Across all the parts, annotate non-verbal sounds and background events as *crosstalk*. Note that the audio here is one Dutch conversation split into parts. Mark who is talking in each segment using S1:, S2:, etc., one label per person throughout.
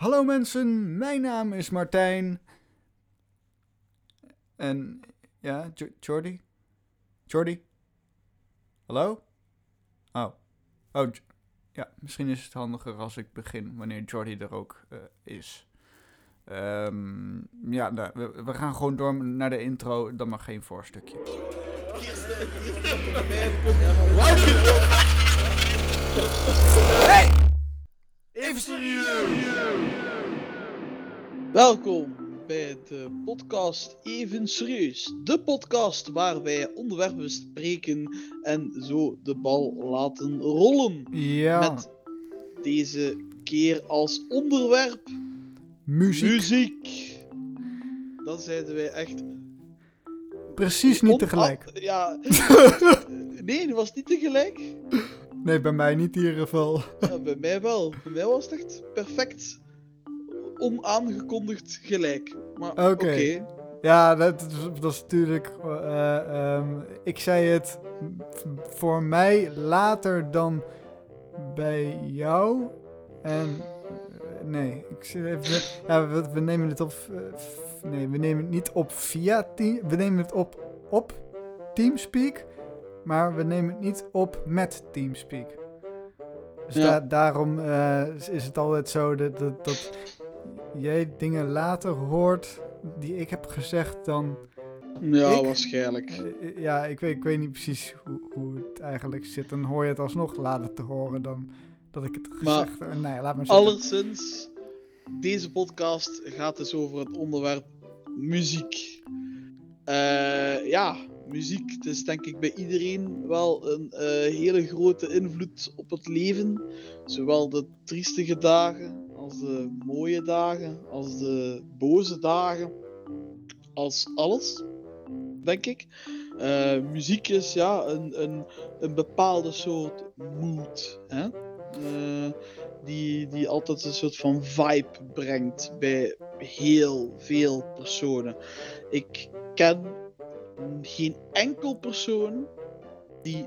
S1: Hallo mensen, mijn naam is Martijn. En ja, Jo- Jordi? Jordi? Hallo? Oh. Oh, ja, misschien is het handiger als ik begin wanneer Jordi er ook eh, is. Ehm, ja, nou, we, gaan gewoon door naar de intro, dan maar geen voorstukje.
S2: Even serieus!
S3: Welkom bij de podcast Even Serieus. De podcast waar wij onderwerpen bespreken en zo de bal laten rollen.
S1: Ja,
S3: Met deze keer als onderwerp
S1: muziek.
S3: muziek. Dan zeiden wij echt...
S1: Precies niet tegelijk. *laughs*
S3: Ja. *laughs* nee, dat was niet tegelijk.
S1: Nee, bij mij niet in ieder geval.
S3: Ja, bij mij wel. Bij mij was het echt perfect onaangekondigd gelijk. Maar oké.
S1: Ja, dat, is- dat is natuurlijk. eh, ehm, ik zei het voor mij later dan bij jou. En. nee, ik zit even. Ja, we, we nemen het op. eh, nee, we nemen het niet op via team. We nemen het op op Teamspeak. Maar we nemen het niet op met Teamspeak. Dus
S3: Ja.
S1: da- daarom eh, is- het altijd zo dat, dat, dat jij dingen later hoort die ik heb gezegd dan...
S3: Ja,
S1: Ik?
S3: waarschijnlijk.
S1: eh, ja, ik weet, ik weet niet precies hoe, hoe het eigenlijk zit. Dan hoor je het alsnog later te horen dan dat ik het gezegd heb. Nee, laat maar.
S3: Alleszins, deze podcast gaat dus over het onderwerp muziek. Eh, ja, muziek. Het is denk ik bij iedereen wel een eh, hele grote invloed op het leven. Zowel de triestige dagen, als de mooie dagen, als de boze dagen. Als alles, denk ik. Eh, muziek is ja, een, een, een bepaalde soort mood. Hè? Eh, die, die altijd een soort van vibe brengt bij heel veel personen. Ik ken geen enkel persoon die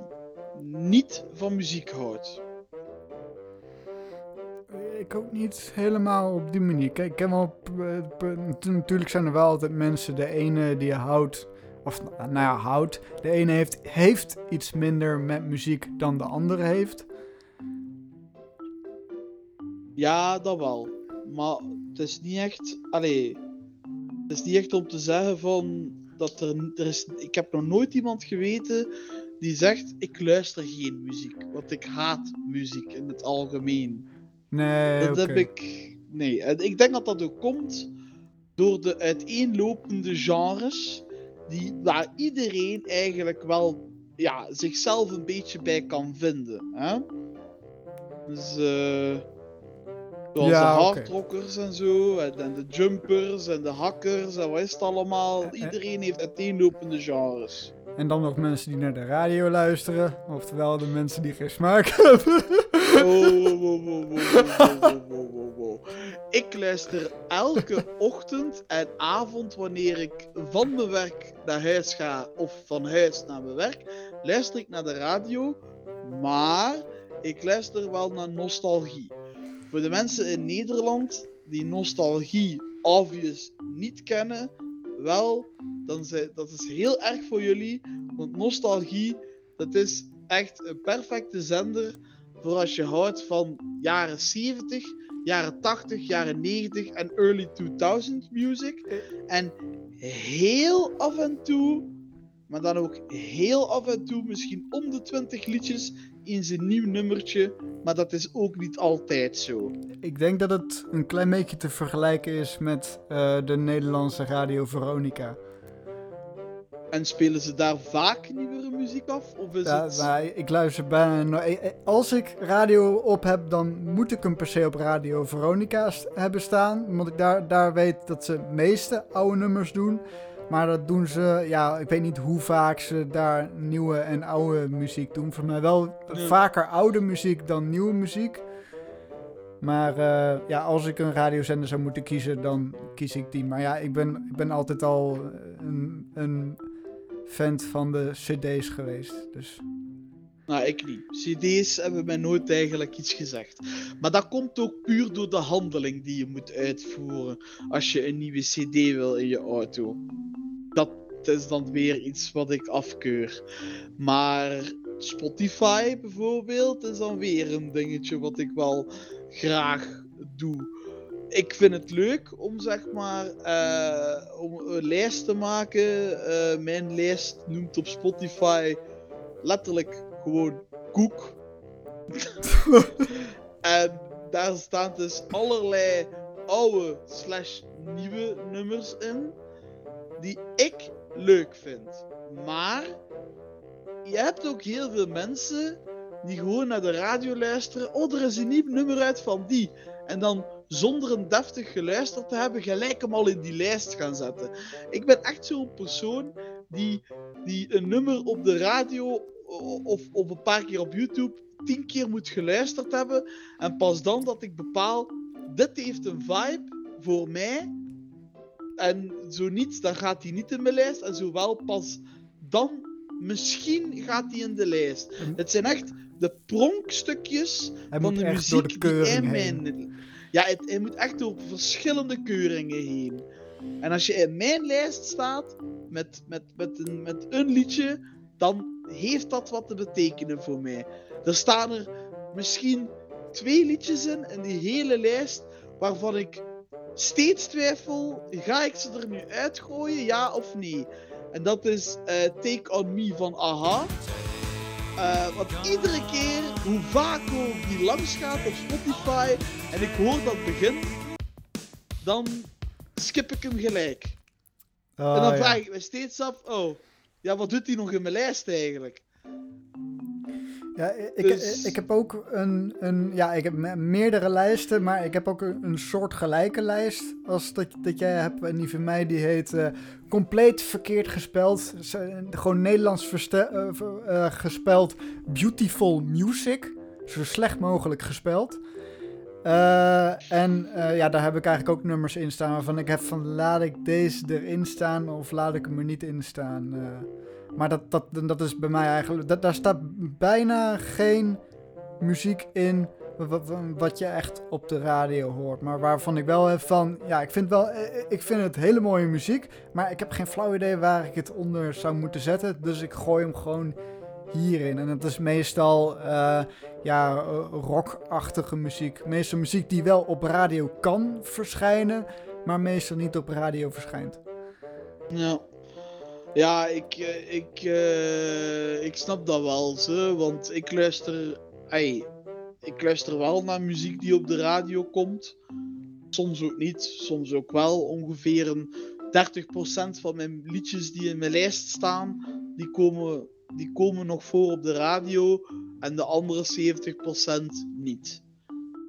S3: niet van muziek houdt.
S1: Ik ook niet helemaal op die manier. Kijk, ik ken wel... t- Natuurlijk zijn er wel altijd mensen. De ene die houdt... Of nou ja, houdt. De ene heeft, heeft iets minder met muziek dan de andere heeft.
S3: Ja, dat wel. Maar het is niet echt. Allee. Het is niet echt om te zeggen van. Dat er, er is, ik heb nog nooit iemand geweten die zegt: Ik luister geen muziek. Want ik haat muziek in het algemeen.
S1: Nee,
S3: Dat heb ik. Nee, en ik denk dat dat ook komt door de uiteenlopende genres. Die, waar iedereen eigenlijk wel ja, zichzelf een beetje bij kan vinden. Hè? Dus. eh Zoals
S1: ja,
S3: de hardrockers en zo, en, de jumpers en de hackers en wat is het allemaal.
S1: Eh, eh.
S3: Iedereen heeft uiteenlopende genres.
S1: En dan nog mensen die naar de radio luisteren, oftewel de mensen die geen smaak hebben.
S3: Ik luister elke ochtend en avond wanneer ik van mijn werk naar huis ga of van huis naar mijn werk, luister ik naar de radio, maar ik luister wel naar nostalgie. Voor de mensen in Nederland die nostalgie obvious niet kennen, wel, dan zijn, dat is heel erg voor jullie, want nostalgie, dat is echt een perfecte zender voor als je houdt van jaren 70, jaren 80, jaren 90 en early 2000 music. En heel af en toe, maar dan ook heel af en toe, misschien om de 20 liedjes in zijn nieuw nummertje. Maar dat is ook niet altijd zo.
S1: Ik denk dat het een klein beetje te vergelijken is met eh, de Nederlandse radio Veronica.
S3: En spelen ze daar vaak nieuwere muziek af? Of is
S1: Ja,
S3: het...
S1: nou, ik luister bijna eh, eh, Als ik radio op heb, dan moet ik hem per se op radio Veronica hebben staan. Omdat ik daar, daar weet dat ze meeste oude nummers doen. Maar dat doen ze, ja, ik weet niet hoe vaak ze daar nieuwe en oude muziek doen. Voor mij wel vaker oude muziek dan nieuwe muziek. Maar eh, ja, als ik een radiozender zou moeten kiezen, dan kies ik die. Maar ja, ik ben, ik ben altijd al een, een fan van de cd's geweest. Dus
S3: Nou, ik niet. CD's hebben mij nooit eigenlijk iets gezegd. Maar dat komt ook puur door de handeling die je moet uitvoeren als je een nieuwe CD wil in je auto. Dat is dan weer iets wat ik afkeur. Maar Spotify bijvoorbeeld is dan weer een dingetje wat ik wel graag doe. Ik vind het leuk om zeg maar eh, om een lijst te maken. Eh, mijn lijst noemt op Spotify letterlijk gewoon koek. *laughs* en daar staan dus allerlei oude slash nieuwe nummers in die ik leuk vind. Maar je hebt ook heel veel mensen die gewoon naar de radio luisteren. Oh, er is een nieuw nummer uit van die. En dan zonder een deftig geluisterd te hebben, gelijk hem al in die lijst gaan zetten. Ik ben echt zo'n persoon die, die een nummer op de radio of, of een paar keer op YouTube tien keer moet geluisterd hebben. En pas dan dat ik bepaal, dit heeft een vibe voor mij. En zo niet, dan gaat hij niet in mijn lijst. En zowel pas dan, misschien gaat hij in de lijst. Het zijn echt de pronkstukjes van de muziek die hij mijn... Ja, het, hij moet echt door verschillende keuringen heen. En als je in mijn lijst staat met, met, met, een, met een liedje, dan heeft dat wat te betekenen voor mij. Er staan er misschien twee liedjes in, in die hele lijst, waarvan ik steeds twijfel, ga ik ze er nu uitgooien, ja of nee? En dat is uh, Take On Me van AHA. Uh, want iedere keer, hoe vaak ook die langs gaat op Spotify en ik hoor dat begin, dan skip ik hem gelijk. En dan vraag ik me steeds af, oh, ja, wat doet hij nog in mijn lijst eigenlijk?
S1: Ja, ik, dus... ik heb ook een, een, ja, ik heb meerdere lijsten, maar ik heb ook een, een soort gelijke lijst als dat, dat jij hebt. En die van mij die heet uh, compleet verkeerd gespeld. Gewoon Nederlands uh, uh, gespeld Beautiful Music. Zo slecht mogelijk gespeld. En ja, daar heb ik eigenlijk ook nummers in staan waarvan ik heb van laat ik deze erin staan of laat ik hem er niet in staan. Maar dat, dat, dat is bij mij eigenlijk. Dat, daar staat bijna geen muziek in. Wat, wat je echt op de radio hoort. Maar waarvan ik wel heb van. Ja, ik vind, wel, eh, eh, ik vind het hele mooie muziek. Maar ik heb geen flauw idee waar ik het onder zou moeten zetten. Dus ik gooi hem gewoon hierin. En dat is meestal uh, ja, rockachtige muziek. Meestal muziek die wel op radio kan verschijnen. Maar meestal niet op radio verschijnt.
S3: Ja. Ja, ik, eh, ik, uh, ik snap dat wel, zo, want ik luister, ik luister wel naar muziek die op de radio komt. Soms ook niet, soms ook wel. Ongeveer een 30% van mijn liedjes die in mijn lijst staan, die komen, die komen nog voor op de radio en de andere 70% niet.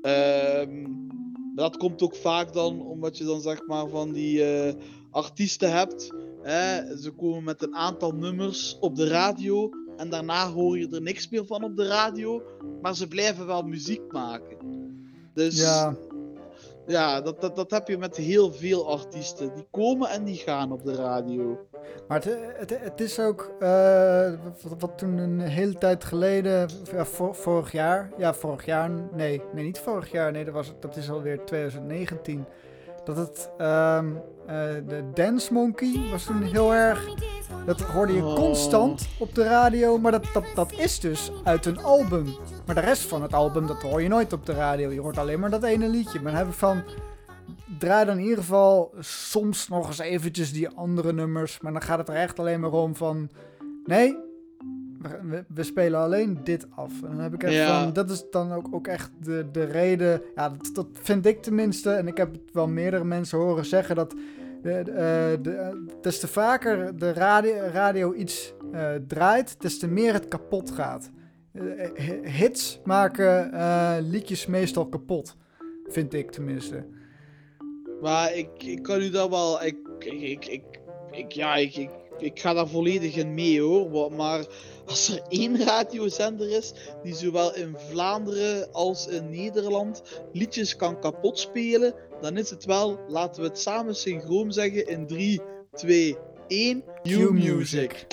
S3: Um, dat komt ook vaak dan omdat je dan zeg maar van die uh, artiesten hebt ze komen met een aantal nummers op de radio en daarna hoor je er niks meer van op de radio, maar ze blijven wel muziek maken. Dus ja, ja dat, dat, dat heb je met heel veel artiesten. Die komen en die gaan op de radio.
S1: Maar het, het, het is ook, uh, wat, toen een hele tijd geleden, ja, vorig jaar, ja vorig jaar, nee, nee niet vorig jaar, nee dat, was, dat is alweer 2019 dat het um, de Dance Monkey was toen heel erg. Dat hoorde je oh. constant op de radio, maar dat, dat, dat is dus uit een album. Maar de rest van het album, dat hoor je nooit op de radio. Je hoort alleen maar dat ene liedje. Maar dan heb ik van. Draai dan in ieder geval soms nog eens eventjes die andere nummers. Maar dan gaat het er echt alleen maar om van. Nee, we, spelen alleen dit af. En dan heb ik echt van, dat is dan ook, ook echt de, de reden. Ja, dat, dat vind ik tenminste. En ik heb het wel meerdere mensen horen zeggen dat. Uh, de, des te vaker de radio, radio iets uh, draait, des te meer het kapot gaat. Hits maken liedjes meestal kapot. Vind ik tenminste.
S3: Maar ik, ik kan u dat wel. Ik, ik, ik, ja, ik, ik ga daar volledig in mee hoor. Maar als er één radiozender is die zowel in Vlaanderen als in Nederland liedjes kan kapot spelen, dan is het wel, laten we het samen synchroon zeggen in 3, 2, 1, New Music.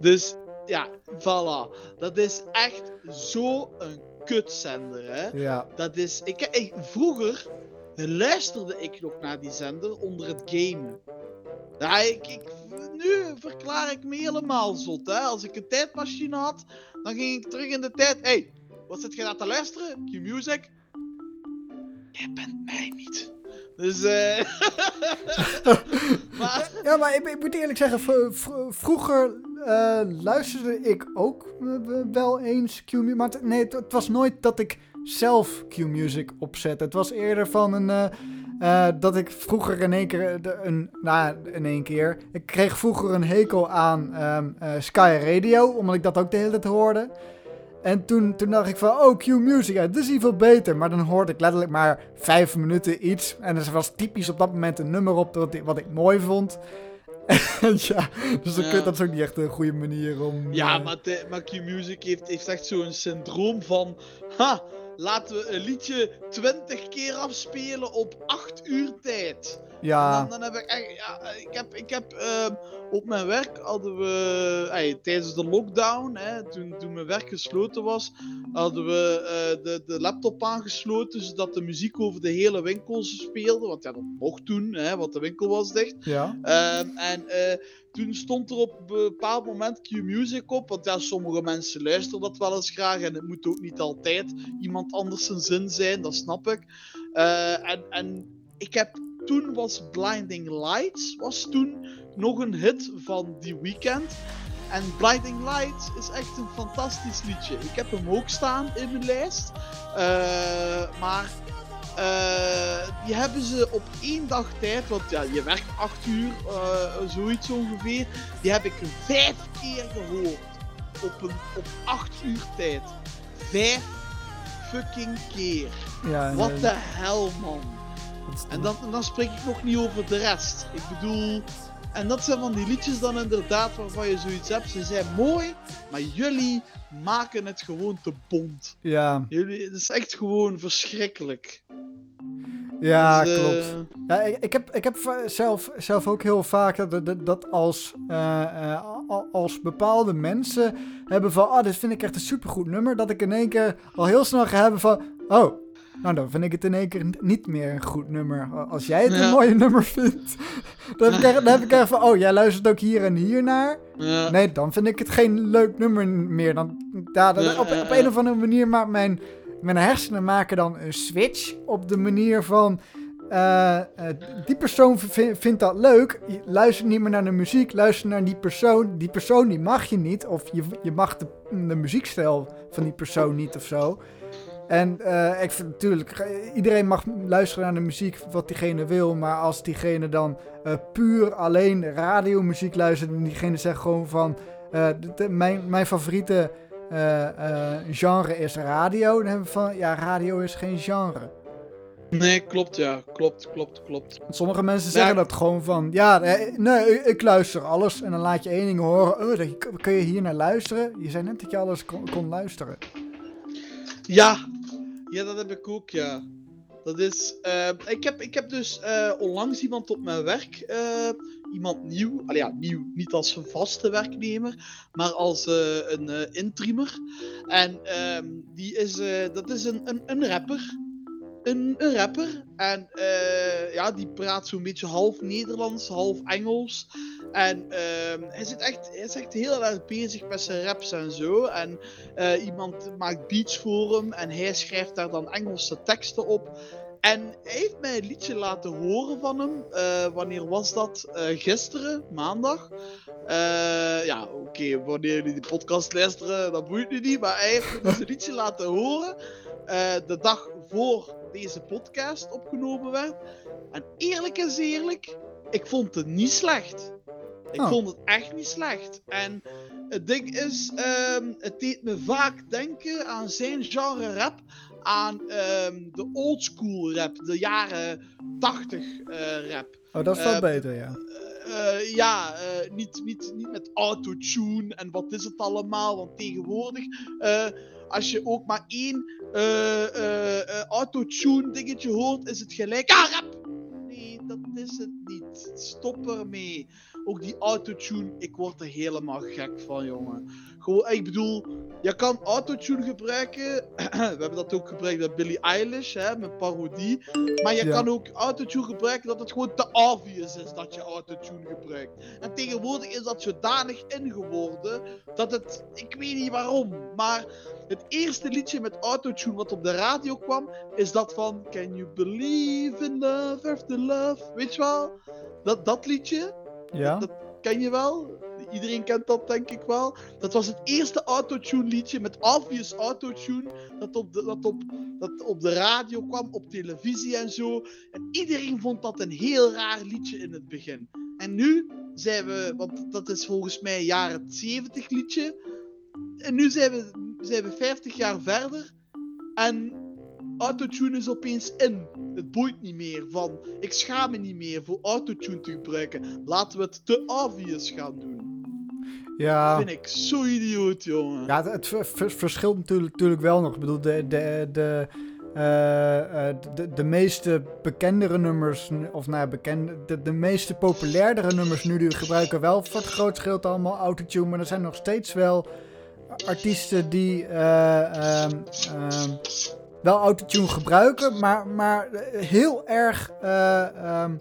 S3: Dus ja, voilà. Dat is echt zo een kutzender, hè.
S1: Ja.
S3: Dat is... Ik, ik, vroeger luisterde ik nog naar die zender onder het gamen. Ja, ik, nu verklaar ik me helemaal zot, hè. Als ik een tijdmachine had, dan ging ik terug in de tijd. Hé, hey, wat zit je naar te luisteren? Q-Music? Jij bent mij niet. Dus, eh. *laughs* maar... *laughs*
S1: Ja, maar ik, moet eerlijk zeggen, vroeger eh, luisterde ik ook eh, wel eens Q-Music. Maar nee, het, was nooit dat ik zelf Q-Music opzette. Het was eerder van een... eh, eh, dat ik vroeger in één keer... de- Een, nou, in één keer... Ik kreeg vroeger een hekel aan ehm, eh, Sky Radio, omdat ik dat ook de hele tijd hoorde. En toen, toen dacht ik van, oh, Q-Music, ja, dit is hier veel beter. Maar dan hoorde ik letterlijk maar vijf minuten iets. En er was typisch op dat moment een nummer op wat ik, wat ik mooi vond. En *laughs* ja, dus kun dat is ook niet echt een goede manier om...
S3: Ja,
S1: eh,
S3: maar, de, maar Q-Music heeft, heeft echt zo'n syndroom van... Ha, laten we een liedje 20 keer afspelen op 8 uur tijd.
S1: Ja,
S3: En dan, dan heb ik echt... Ja, ik heb, ik heb ehm, op mijn werk hadden we... tijdens de lockdown, hè, toen, toen mijn werk gesloten was, hadden we eh, de, de laptop aangesloten, zodat de muziek over de hele winkel speelde. Want ja, dat mocht toen, hè, want de winkel was dicht.
S1: ja.
S3: Ehm, en eh, toen stond er op een bepaald moment Q-Music op. Want ja, sommige mensen luisteren dat wel eens graag. En het moet ook niet altijd iemand anders zijn zin zijn, dat snap ik. Eh, en, en ik heb toen was Blinding Lights was toen nog een hit van die weekend. En Blinding Lights is echt een fantastisch liedje. Ik heb hem ook staan in mijn lijst. Eh, maar eh, die hebben ze op één dag tijd, want ja, je werkt acht uur, eh, zoiets ongeveer. Die heb ik vijf keer gehoord. Op, een, op acht uur tijd. Vijf fucking keer.
S1: ja
S3: Wat de hel, man. En dan, en dan spreek ik nog niet over de rest. Ik bedoel, en dat zijn van die liedjes dan inderdaad waarvan je zoiets hebt. Ze zijn mooi, maar jullie maken het gewoon te bont.
S1: Ja,
S3: Jullie, het is echt gewoon verschrikkelijk.
S1: ja
S3: Dus, eh,
S1: klopt. Ja, ik, ik heb, ik heb zelf, zelf ook heel vaak dat, dat, dat als, eh, eh, al- als bepaalde mensen hebben van, ah, dit vind ik echt een supergoed nummer, dat ik in één keer al heel snel ga hebben van, oh, nou dan vind ik het in één keer niet meer een goed nummer. Als jij het een mooie nummer vindt, *laughs* dan heb, ik echt, dan heb ik echt van, oh, jij luistert ook hier en hier naar.
S3: ja.
S1: Nee, dan vind ik het geen leuk nummer meer. Dan, ja, dan- op, op een of andere manier maakt mijn, mijn hersenen maken dan een switch op de manier van... eh, eh, die persoon vindt dat leuk. Je luistert niet meer naar de muziek. Luister naar die persoon. Die persoon die mag je niet. Of je, je mag de, de muziekstijl van die persoon niet of zo. En eh, ik vind natuurlijk, eh, iedereen mag luisteren naar de muziek wat diegene wil. Maar als diegene dan eh, puur alleen radiomuziek luistert en diegene zegt gewoon van... de- mijn, mijn favoriete genre is radio. Dan hebben we van, ja, radio is geen genre.
S3: Nee, klopt ja. Klopt, klopt, klopt.
S1: Sommige mensen zeggen
S3: Ja.
S1: dat gewoon van, ja, nee, ik, luister alles. En dan laat je één ding horen, oh, dat, kun je hier naar luisteren? Je zei net dat je alles kon, kon luisteren.
S3: Ja. Ja, dat heb ik ook, ja. Dat is... eh, ik, heb, ik heb dus eh, onlangs iemand op mijn werk... eh, iemand nieuw... Ja, nieuw. Niet als een vaste werknemer. Maar als eh, een intremer. En ehm, die is... dat is een, een, een rapper. Een, rapper. En eh, ja, die praat zo'n beetje half Nederlands, half Engels. En ehm, hij, zit echt, hij is echt heel erg bezig met zijn raps en zo. En eh, iemand maakt beats voor hem en hij schrijft daar dan Engelse teksten op. En hij heeft mij een liedje laten horen van hem. Eh, wanneer was dat? Gisteren, maandag. Ja, oké, wanneer jullie die podcast luisteren, dat boeit nu niet. Maar hij heeft dus een liedje laten horen. de dag voor deze podcast opgenomen werd. En eerlijk is eerlijk, ik vond het niet slecht. Ik
S1: Oh.
S3: vond het echt niet slecht. En het ding is, ehm, het deed me vaak denken aan zijn genre rap. Aan ehm, de oldschool rap, de jaren 80 eh, rap.
S1: Oh, dat is wel
S3: Eh,
S1: beter, ja.
S3: Eh, ja, eh, niet, niet, niet met autotune en wat is het allemaal. Want tegenwoordig, als je ook maar één eh, eh, autotune dingetje hoort, is het gelijk. Ah, rap! Nee, dat is het niet. Stop ermee. Ook die autotune, ik word er helemaal gek van, jongen. Gewoon, ik bedoel, je kan autotune gebruiken. *clears throat* We hebben dat ook gebruikt bij Billie Eilish, hè, met parodie. Maar je
S1: Ja.
S3: kan ook autotune gebruiken dat het gewoon te obvious is dat je autotune gebruikt. En tegenwoordig is dat zodanig ingeworden dat het, ik weet niet waarom, maar het eerste liedje met autotune wat op de radio kwam, is dat van Can You Believe in Love After Love? Weet je wel? Dat, dat liedje,
S1: Ja?
S3: dat ken je wel? Iedereen kent dat denk ik wel. Dat was het eerste autotune liedje met obvious autotune dat op, de, dat, op, dat op de radio kwam, op televisie en zo. En iedereen vond dat een heel raar liedje in het begin. En nu zijn we, want dat is volgens mij een jaren 70 liedje. En nu zijn we, zijn we 50 jaar verder. En autotune is opeens in. Het boeit niet meer van, ik schaam me niet meer voor autotune te gebruiken. Laten we het te obvious gaan doen.
S1: Ja.
S3: Vind ik zo idioot, jongen.
S1: Ja, het, het ver- ver- verschilt natuurlijk, natuurlijk wel nog. Ik bedoel, de, de, de, eh, eh, de, de meeste bekendere nummers, nu- of nou ja, bekende, de, de meeste populairdere nummers nu, die gebruiken wel voor het grootste gedeelte allemaal autotune. Maar er zijn nog steeds wel artiesten die ehm, wel autotune gebruiken, maar, maar heel erg, eh, ehm,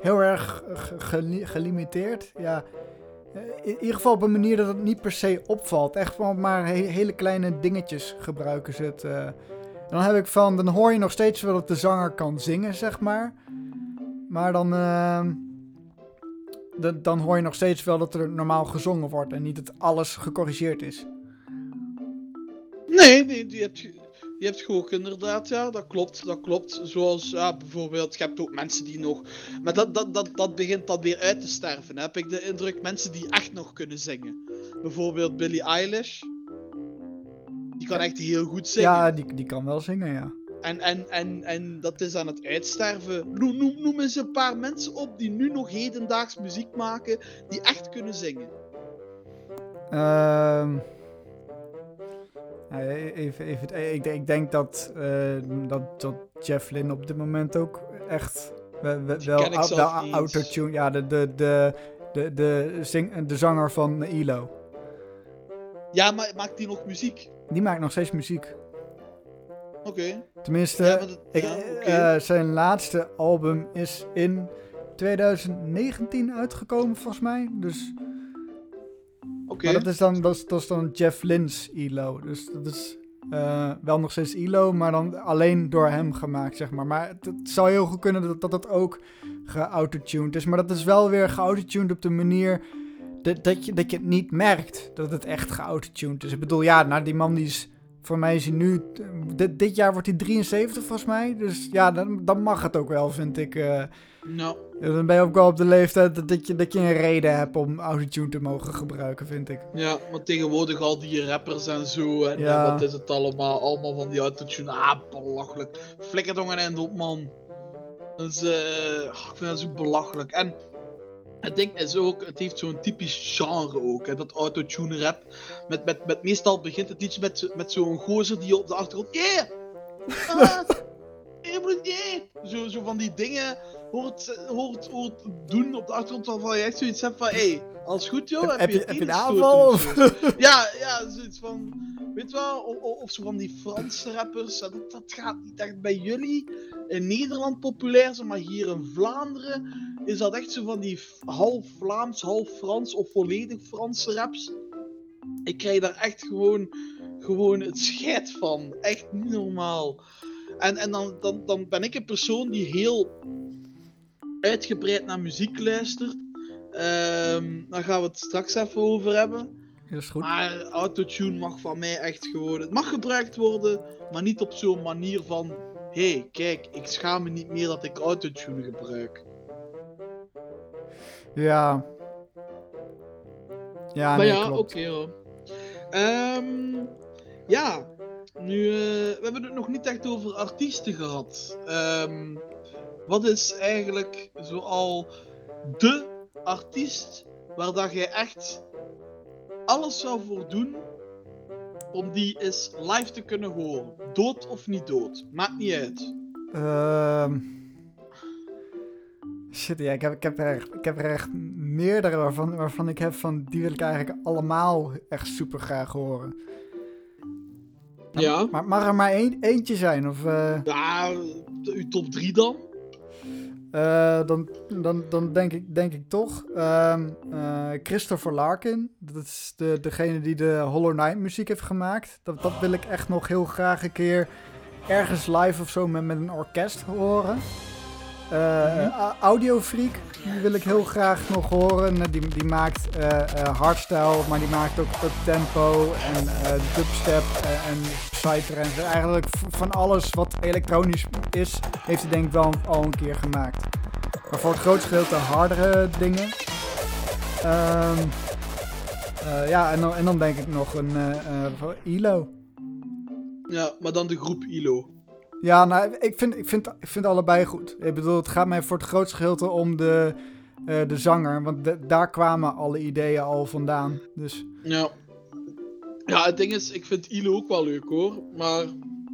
S1: heel erg ge- geli- gelimiteerd. Ja. Eh, In ieder geval op een manier dat het niet per se opvalt. Echt gewoon maar he- hele kleine dingetjes gebruiken ze het. eh. dan heb ik van, dan hoor je nog steeds wel dat de zanger kan zingen, zeg maar. Maar dan, ehm, dan, hoor je nog steeds wel dat er normaal gezongen wordt en niet dat alles gecorrigeerd is.
S3: Nee, nee, hebt, je hebt je ook inderdaad, ja, dat klopt, dat klopt. Zoals, ja, bijvoorbeeld, je hebt ook mensen die nog... Maar dat, dat, dat, dat begint dan weer uit te sterven, heb ik de indruk. Mensen die echt nog kunnen zingen. Bijvoorbeeld Billie Eilish. Die kan echt heel goed zingen.
S1: Ja, die, die kan wel zingen, ja.
S3: En, en, en, en dat is aan het uitsterven. Noem, noem, noem eens een paar mensen op die nu nog hedendaags muziek maken, die echt kunnen zingen.
S1: Ehm even, even, ik, denk- ik denk dat, eh, dat, dat Jeff Lynne op dit moment ook echt wel, wel, autotune. Ja, de, de, de, de, de, zing, de zanger van ILO.
S3: Ja, maar maakt die nog muziek?
S1: Die maakt nog steeds muziek.
S3: Oké.
S1: Tenminste,
S3: Ja, maar dat-
S1: ik,
S3: ja, oké.
S1: eh, zijn laatste album is in 2019 uitgekomen, volgens mij. Dus, Maar dat is, dan, dat, is, dat is dan Jeff Lynne's ILO. Dus dat is eh, wel nog steeds ILO, maar dan alleen door hem gemaakt, zeg maar. Maar het, zou heel goed kunnen dat, dat het ook geautotuned is. Maar dat is wel weer geautotuned op de manier dat, dat, je, dat je het niet merkt dat het echt geautotuned is. Ik bedoel, ja, nou, die man die is... Voor mij is hij nu... Dit, dit jaar wordt hij 73 volgens mij. Dus ja, dan, dan mag het ook wel, vind ik.
S3: Nou,
S1: dan ben je ook wel op de leeftijd dat, je, dat je een reden hebt om autotune te mogen gebruiken, vind ik.
S3: ja, maar tegenwoordig al die rappers en zo. En,
S1: Ja.
S3: en wat is het allemaal? Allemaal van die autotune. Ah, belachelijk. Flikker toch een op, man. Dat is, eh, ik vind dat zo belachelijk. En het ding is ook, het heeft zo'n typisch genre ook, hè, dat autotune rap. Met, met, met, meestal begint het iets met, met zo'n gozer die op de achtergrond... Yeah! *laughs* Ah, yeah! Zo, zo van die dingen hoort, hoort, hoort doen op de achtergrond waarvan je echt zoiets hebt van... Hey, alles goed joh?
S1: Heb, heb je, heb je een aanval?
S3: of? *laughs* Ja, ja, zoiets van. Weet je wel, of, of- zo van die Franse rappers. Dat, dat gaat niet echt bij jullie in Nederland populair zijn, maar hier in Vlaanderen is dat echt zo van die half Vlaams, half Frans of volledig Franse raps. Ik krijg daar echt gewoon, gewoon het scheid van. Echt niet normaal. En, en dan, dan, dan ben ik een persoon die heel uitgebreid naar muziek luistert. Ehm daar gaan we het straks even over hebben.
S1: Dat is goed.
S3: Maar autotune mag van mij echt gewoon. Het mag gebruikt worden, maar niet op zo'n manier van. Hé, hey, kijk, ik schaam me niet meer dat ik autotune gebruik.
S1: Ja. Ja,
S3: maar
S1: nee,
S3: ja, oké hoor. Ehm, ja, nu, eh, we hebben het nog niet echt over artiesten gehad. Ehm, wat is eigenlijk zoal de artiest waar dat jij echt alles zou voor doen om die eens live te kunnen horen? Dood of niet dood? Maakt niet uit.
S1: Ehm shit, ja, ik heb, ik, heb er echt, ik heb er echt meerdere waarvan, waarvan ik heb van die wil ik eigenlijk allemaal echt super graag horen.
S3: Ja.
S1: Maar mag er maar één, eentje zijn? Of, eh,
S3: Ja, de- uw top 3 dan?
S1: eh, dan, dan, dan denk, ik, denk ik toch ehm, eh, Christopher Larkin. Dat is de, degene die de Hollow Knight muziek heeft gemaakt. Dat, dat wil ik echt nog heel graag een keer ergens live of zo met, met een orkest horen. Eh A- Audio Freak, die wil ik heel graag nog horen. Eh, Die, die maakt eh, hardstyle, maar die maakt ook up tempo en dubstep en psytrance. Eigenlijk van alles wat elektronisch is, heeft hij denk ik wel al een keer gemaakt. Maar voor het grootste gedeelte hardere dingen. Ehm, eh, ja, en dan, en dan denk ik nog een ILO.
S3: Ja, maar dan de groep ILO.
S1: Ja, nou, ik vind, ik, vind, ik vind allebei goed. Ik bedoel, het gaat mij voor het grootste gedeelte om de, eh, de zanger. Want de- daar kwamen alle ideeën al vandaan. Dus
S3: Ja. Ja, het ding is, ik vind ILO ook wel leuk hoor. Maar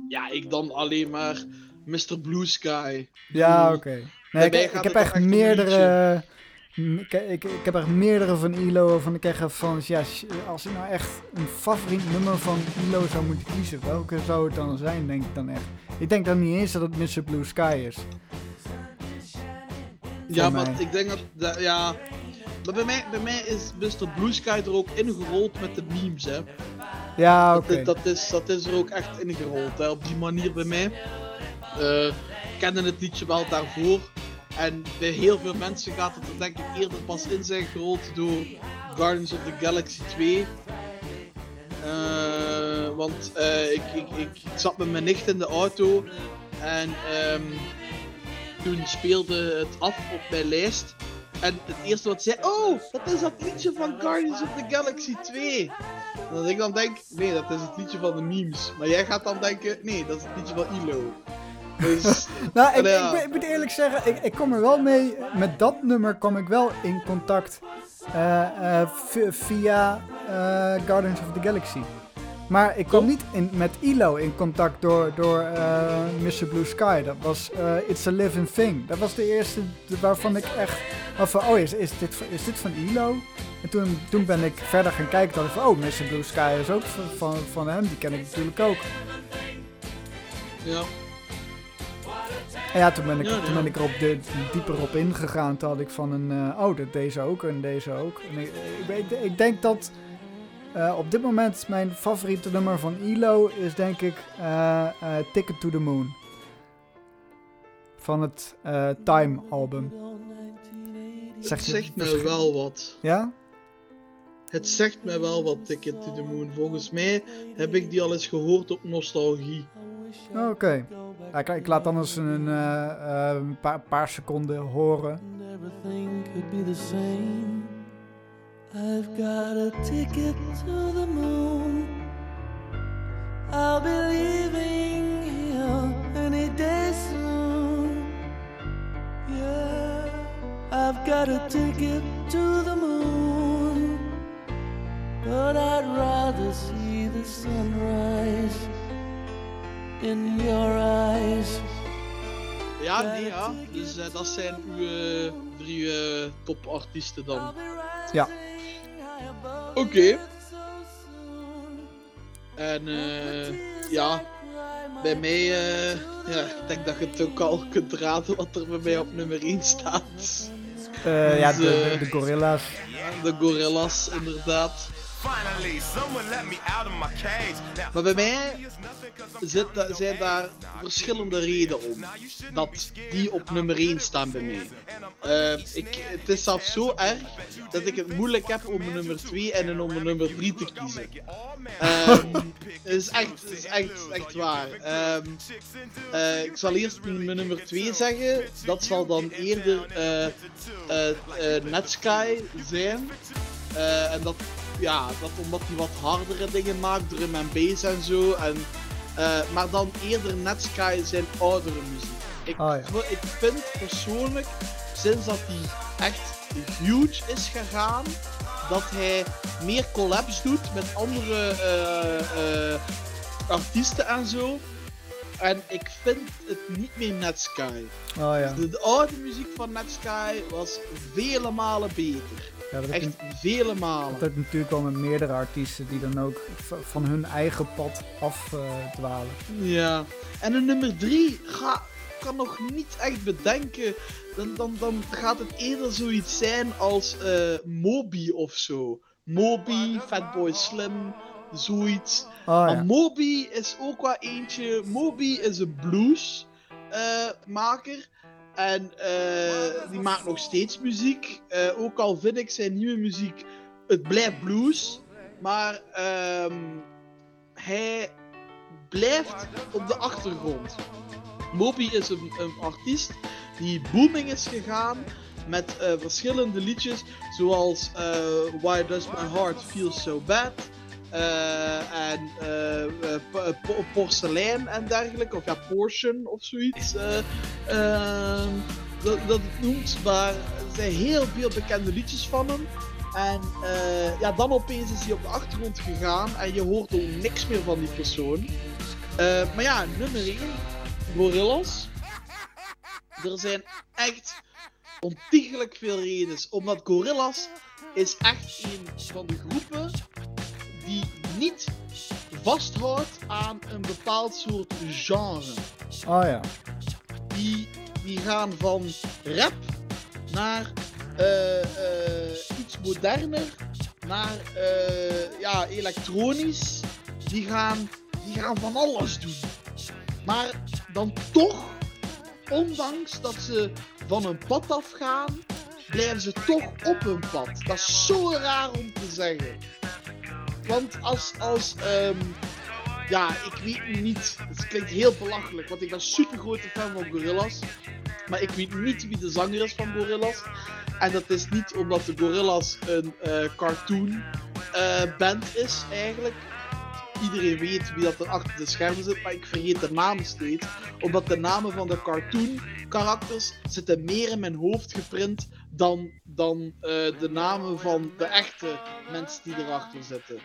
S3: ja, ik dan alleen maar Mr. Blue Sky.
S1: ja, oké. Nee, ik, ik heb echt meerdere... Ik, ik, ik heb echt meerdere van ILO waarvan ik echt van... Ja, als ik nou echt een favoriet nummer van ILO zou moeten kiezen... Welke zou het dan zijn, denk ik dan echt. Ik denk dan niet eens dat het Mr. Blue Sky is.
S3: Ja, maar ik denk dat, dat- ja. Maar bij mij, bij mij is Mr. Blue Sky er ook ingerold met de memes, hè.
S1: Ja, oké.
S3: dat, is, dat is er ook echt ingerold, hè, op die manier bij mij. Eh, ik kende het liedje wel daarvoor. En bij heel veel mensen gaat het er denk ik eerder pas in zijn gerold door Guardians of the Galaxy 2. Eh, want eh, ik, ik, ik, zat met mijn nicht in de auto en ehm, toen speelde het af op mijn lijst. En het eerste wat zei, oh, dat is dat liedje van Guardians of the Galaxy 2. En dat ik dan denk, nee, dat is het liedje van de memes. Maar jij gaat dan denken, nee, dat is het liedje van ILO. Dus, *laughs*
S1: Nou, ik,
S3: Ja.
S1: ik, moet- ik moet eerlijk zeggen, ik, ik kom er wel mee. Met dat nummer kom ik wel in contact eh, eh, via eh, Guardians of the Galaxy. Maar ik kwam niet in, met ILO in contact door, door Mr. Blue Sky. Dat was It's a Living Thing. Dat was de eerste waarvan ik echt had van, oh, is, is, dit, van- is dit van ILO? En toen, toen ben ik verder gaan kijken. dacht ik van, oh, Mr. Blue Sky is ook van, van, van hem. Die ken ik natuurlijk ook.
S3: ja.
S1: En ja, toen ben ik, toen ben ik er op de, dieper op ingegaan. Toen had ik van een, eh, oh, dit- deze ook en deze ook. En ik, ik, denk dat eh, op dit moment mijn favoriete nummer van ILO is denk ik eh, Ticket to the Moon. Van het Time album.
S3: Het
S1: Zegt je
S3: zegt me wel wat.
S1: Ja?
S3: Het zegt me wel wat, Ticket to the Moon. Volgens mij heb ik die al eens gehoord op Nostalgie.
S1: Oh, Oké. Ja, ik, laat anders een, eh, een paar, paar seconden horen.
S4: I've got a ticket to the moon. I'll be leaving here any day soon. Yeah, I've got a ticket to the moon. But I'd rather see the sunrise in your eyes.
S3: Ja, nee, ja. Dus eh, dat zijn uw eh, drie eh, topartiesten dan.
S1: Ja.
S3: Oké. En eh, ja, bij mij, eh, ja, ik denk dat je het ook al kunt raden wat er bij mij op nummer 1 staat.
S1: Eh, ja, de,
S3: Dus,
S1: de, de Gorilla's.
S3: De Gorillas, inderdaad.
S2: Finally, someone let me out of my cage. Now,
S3: Maar bij mij zit, zijn daar verschillende redenen om dat die op nummer 1 staan bij mij. Eh, ik, het is zelfs zo erg dat ik het moeilijk heb om een nummer 2 en een om een nummer 3 te kiezen. *laughs* Ehm, Het is echt, het is echt, echt waar. Ehm, eh, ik zal eerst mijn nummer 2 zeggen. Dat zal dan eerder eh, Netsky zijn. En dat, ja, dat omdat hij wat hardere dingen maakt, drum en bass en zo. En, eh, maar dan eerder Netsky zijn oudere muziek. Ik,
S1: Oh ja.
S3: ik vind persoonlijk, sinds dat hij echt huge is gegaan, dat hij meer collabs doet met andere eh, eh, artiesten en zo. En ik vind het niet meer Netsky.
S1: Oh ja.
S3: De, de oude muziek van Netsky was vele malen beter.
S1: Ja dat, heb
S3: Echt vele malen.
S1: dat natuurlijk wel met meerdere artiesten die dan ook van hun eigen pad afdwalen.
S3: Ja. En een nummer 3 ga, kan nog niet echt bedenken. Dan, dan, dan gaat het eerder zoiets zijn als eh, Moby of zo. Moby, Fatboy Slim, zoiets.
S1: oh
S3: Maar
S1: ja.
S3: Moby is ook wel eentje. Moby is een blues eh, maker. En eh, die maakt nog steeds muziek. Eh, ook al vind ik zijn nieuwe muziek. Het blijft blues. Maar ehm, hij blijft op de achtergrond. Moby is een, een artiest die booming is gegaan met eh, verschillende liedjes. Zoals Why Does My Heart Feel So Bad? Eh, en eh, eh, po- po- porselein en dergelijke, of ja, portion of zoiets. eh, ehm, dat, dat het noemt, maar er zijn heel veel bekende liedjes van hem. En ja, dan opeens is hij op de achtergrond gegaan en je hoort ook niks meer van die persoon. Maar ja, nummer 1, Gorillaz. Er zijn echt ontiegelijk veel redenen. Omdat Gorillaz is echt een van de groepen die niet vasthoudt aan een bepaald soort genre.
S1: Oh ja.
S3: Die, die gaan van rap naar eh, eh, iets moderner, naar eh, ja, elektronisch. Die gaan, die gaan van alles doen. Maar dan toch, ondanks dat ze van hun pad afgaan, blijven ze toch op hun pad. Dat is zo raar om te zeggen. Want als, als ehm, ja, ik weet niet, het klinkt heel belachelijk, want ik ben super grote fan van Gorillaz. Maar ik weet niet wie de zanger is van Gorillaz. En dat is niet omdat de Gorillaz een eh, cartoon eh, band is eigenlijk. Iedereen weet wie dat er achter de schermen zit, maar ik vergeet de namen steeds. Omdat de namen van de cartoon karakters zitten meer in mijn hoofd geprint dan, dan eh, de namen van de echte mensen die erachter zitten.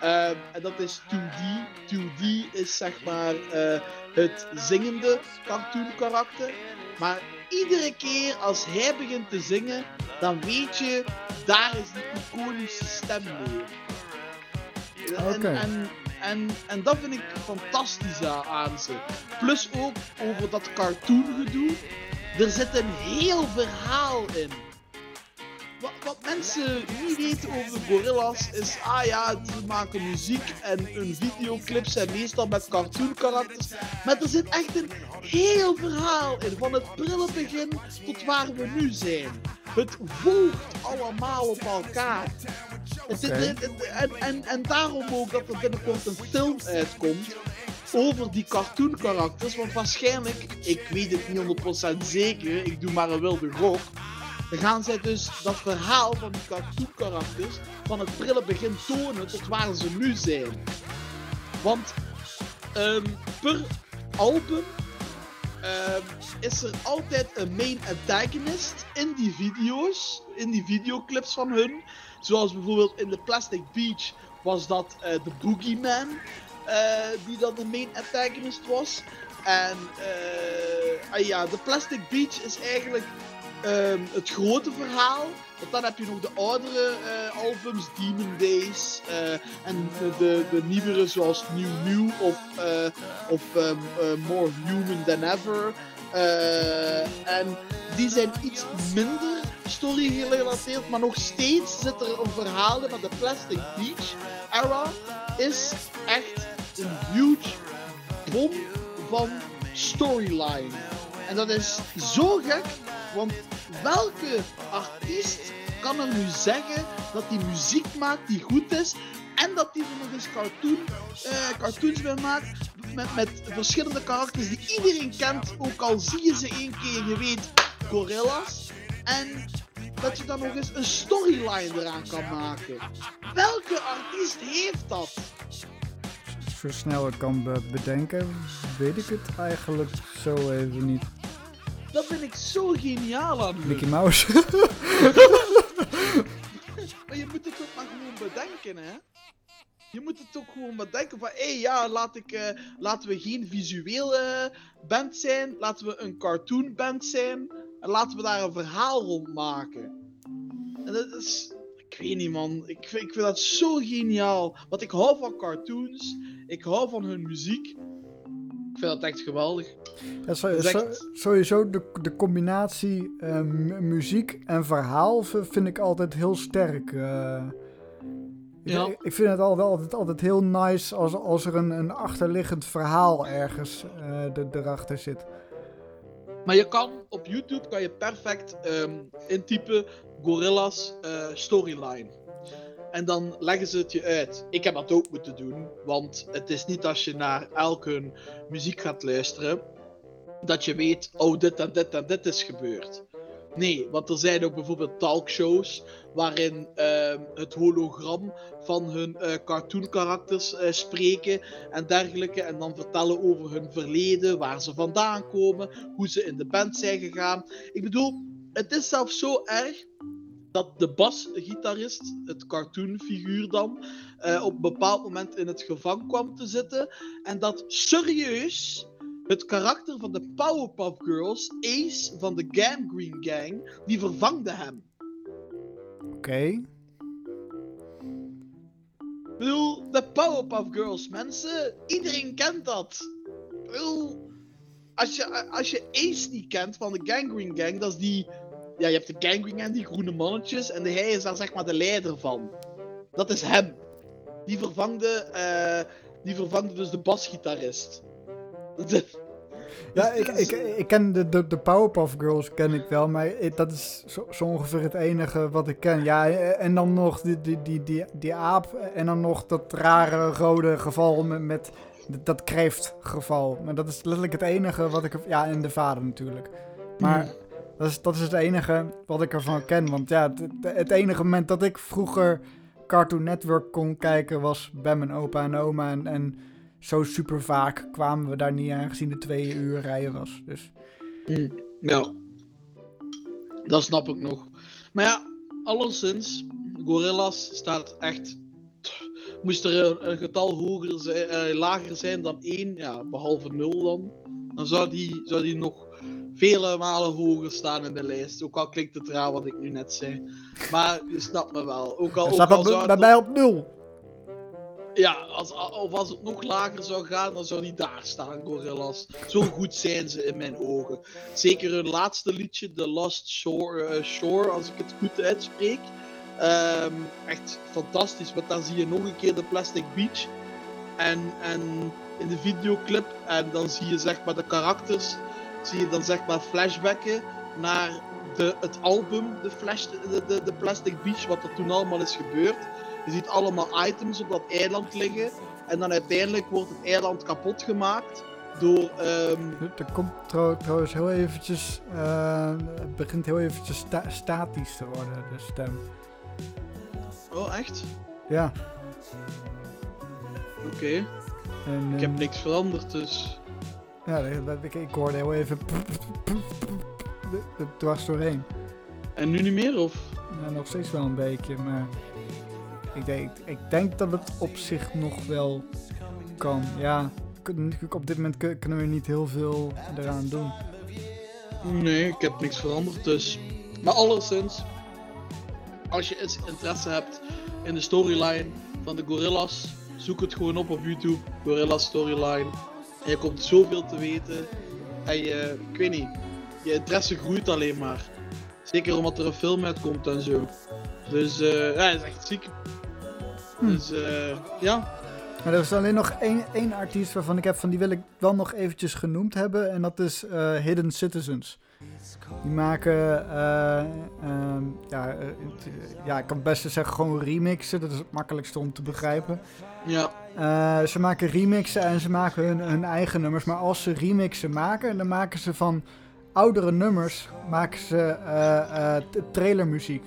S3: Eh, en dat is 2D. 2D is zeg maar eh, het zingende cartoon karakter. Maar iedere keer als hij begint te zingen, dan weet je, daar is die iconische stem mee. En, en, en, en dat vind ik fantastisch aan ze. Plus ook over dat cartoon gedoe. Er zit een heel verhaal in. Wat, wat mensen niet weten over Gorillaz is, ah ja, ze maken muziek en hun videoclips zijn meestal met cartoon karakters. Maar er zit echt een heel verhaal in, van het prille begin tot waar we nu zijn. Het volgt allemaal op elkaar. En, en, en daarom ook dat er binnenkort een film uitkomt over die cartoon karakters. Want waarschijnlijk, ik weet het niet 100% zeker, ik doe maar een wilde gok. Dan gaan zij dus dat verhaal van die cartoon karakters van het prille begin tonen tot waar ze nu zijn. Want ehm, per album ehm, is er altijd een main antagonist in die video's, in die videoclips van hun. Zoals bijvoorbeeld in de Plastic Beach was dat eh, de Boogeyman, eh, die dan de main antagonist was. En eh, ah ja, de Plastic Beach is eigenlijk ehm, het grote verhaal. Want dan heb je nog de oudere eh, albums, Demon Days. eh, en de, de, de nieuwere zoals New New of, eh, ehm, eh, More Human Than Ever. Eh, en die zijn iets minder story gerelateerd, maar nog steeds zit er een verhaal in. Maar de Plastic Beach era is echt een huge bom van storyline. En dat is zo gek, want welke artiest kan er nu zeggen dat hij muziek maakt die goed is en dat hij er nog eens eh, cartoons bij maakt met, met verschillende karakters die iedereen kent, ook al zie je ze één keer, je weet, gorillas. En dat je dan nog eens een storyline eraan kan maken. Welke artiest heeft dat?
S1: Ik kan be- bedenken, weet ik het eigenlijk zo even niet.
S3: Dat vind ik zo geniaal aan.
S1: Mickey Mouse. *laughs* *laughs*
S3: Maar je moet het ook maar gewoon bedenken, hè? Je moet het ook gewoon maar denken van, hé hey, ja, laat ik, eh, laten we geen visuele band zijn, laten we een cartoon band zijn en laten we daar een verhaal rond maken. En dat is, ik weet niet man, ik, vind- ik vind dat zo geniaal. Want ik hou van cartoons, ik hou van hun muziek. Ik vind dat echt geweldig.
S1: Ja, zo-
S3: Dat is
S1: zo-
S3: echt-
S1: sowieso de, de combinatie eh, mu- muziek en verhaal vind ik altijd heel sterk. eh. ik,
S3: Ja.
S1: ik vind het al- wel altijd, altijd heel nice als, als er een, een achterliggend verhaal ergens eh, de- erachter zit.
S3: Maar je kan op YouTube kan je perfect ehm, intypen Gorillas eh, storyline. En dan leggen ze het je uit. Ik heb dat ook moeten doen, want het is niet als je naar elk hun muziek gaat luisteren dat je weet, oh dit en dit en dit is gebeurd. Nee, want er zijn ook bijvoorbeeld talkshows waarin ehm, het hologram van hun eh cartoon karakters eh, spreken en dergelijke. En dan vertellen over hun verleden, waar ze vandaan komen, hoe ze in de band zijn gegaan. Ik bedoel, het is zelfs zo erg dat de basgitarist, het cartoonfiguur dan, eh, op een bepaald moment in het gevangen kwam te zitten. En dat serieus het karakter van de Powerpuff Girls, Ace van de Gangrene Gang, die vervangde hem.
S1: Oké.
S3: Ik bedoel, de Powerpuff Girls, mensen. Iedereen kent dat. Ik bedoel, als je, als je Ace niet kent van de Gangrene Gang, dat is die... Ja, je hebt de Gangrene Gang, die groene mannetjes, en hij is daar zeg maar de leider van. Dat is hem. Die vervangde, eh, die vervangde dus de basgitarist.
S1: Ja, *laughs* ik, ik, ik ken de, de, de Powerpuff Girls ken ik wel, maar dat is zo, zo ongeveer het enige wat ik ken. Ja, en dan nog die, die, die, die, die aap en dan nog dat rare rode geval met, met dat kreeftgeval. Maar dat is letterlijk het enige wat ik... Ja, en de vader natuurlijk. Maar dat, is, dat is het enige wat ik ervan ken. Want ja, het, enige moment dat ik vroeger Cartoon Network kon kijken was bij mijn opa en oma. En, en zo super vaak kwamen we daar niet aangezien de twee uur rijden was. Dus
S3: Ja. Dat snap ik nog. Maar ja, alleszins, Gorillas staat echt. Moest er een, getal hoger eh, lager zijn dan 1, ja, behalve 0 dan, dan zou die, zou die nog vele malen hoger staan in de lijst. Ook al klinkt het raar wat ik nu net zei. Maar je snapt me wel. Ook al, ook
S1: staat
S3: al
S1: bij mij op nul.
S3: ja, als, of als het nog lager zou gaan, dan zou die daar staan, Gorillas. Zo goed zijn ze in mijn ogen. Zeker hun laatste liedje, The Lost Shore, eh, Shore als ik het goed uitspreek. Ehm, echt fantastisch, want dan zie je nog een keer de Plastic Beach. En, en in de videoclip, en dan zie je zeg maar de karakters, zie je dan zeg maar flashbacken naar de, het album, de, flash, de, de, de Plastic Beach, wat er toen allemaal is gebeurd. Je ziet allemaal items op dat eiland liggen. En dan uiteindelijk wordt het eiland kapot gemaakt door. ehm,
S1: Er komt trouw- trouwens heel eventjes... eh, het begint heel eventjes sta- statisch te worden, de stem.
S3: Oh, echt?
S1: Ja.
S3: Oké. Ik heb
S1: eh,
S3: niks veranderd, dus.
S1: Ja, ik, ik hoorde heel even... Er dwars doorheen.
S3: En nu niet meer, of?
S1: Ja, nog steeds wel een beetje, maar ik denk, ik denk dat het op zich nog wel kan. Ja, op dit moment kun- kunnen we niet heel veel eraan doen.
S3: Nee, ik heb niks veranderd, dus. Maar alleszins, als je interesse hebt in de storyline van de Gorillas, zoek het gewoon op op YouTube, Gorilla Storyline. En je komt zoveel te weten. En je, ik weet niet, je interesse groeit alleen maar. Zeker omdat er een film uitkomt en zo. Dus eh ja, dat is echt ziek.
S1: Hm.
S3: Dus eh ja.
S1: Maar er is alleen nog één, één artiest waarvan ik heb van die wil ik wel nog eventjes genoemd hebben. En dat is eh, Hidden Citizens. Die maken, eh, ehm, ja, het, ja, ik kan het beste zeggen gewoon remixen. Dat is het makkelijkste om te begrijpen.
S3: Ja,
S1: Eh, ze maken remixen en ze maken hun, hun eigen nummers. Maar als ze remixen maken, dan maken ze van oudere nummers maken ze t- trailermuziek.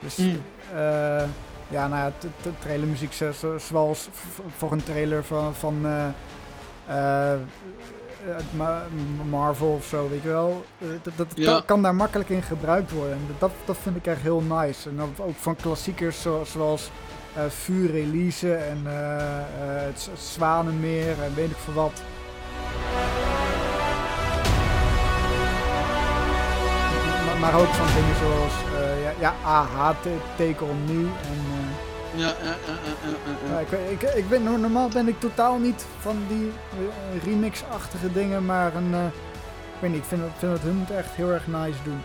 S1: Dus
S3: Mm.
S1: ja, nou ja, trailermuziek zo- zo- zoals voor een trailer van, van Ma- Marvel of zo, weet je wel. Dat dat
S3: Ja.
S1: kan, kan daar makkelijk in gebruikt worden. En dat, dat vind ik echt heel nice. En ook van klassiekers zo- zoals vuur releasen en eh, eh, het, het Zwanenmeer en weet ik veel wat. Maar, ook van dingen zoals eh, ja, ja, AH, te- Take On Me en... eh,
S3: Ja, ja, ja,
S1: ik, ik, ik ben, normaal ben ik totaal niet van die eh, remix-achtige dingen, maar een, eh, ik weet niet, ik vind, het- vind dat hun het echt heel erg nice doen.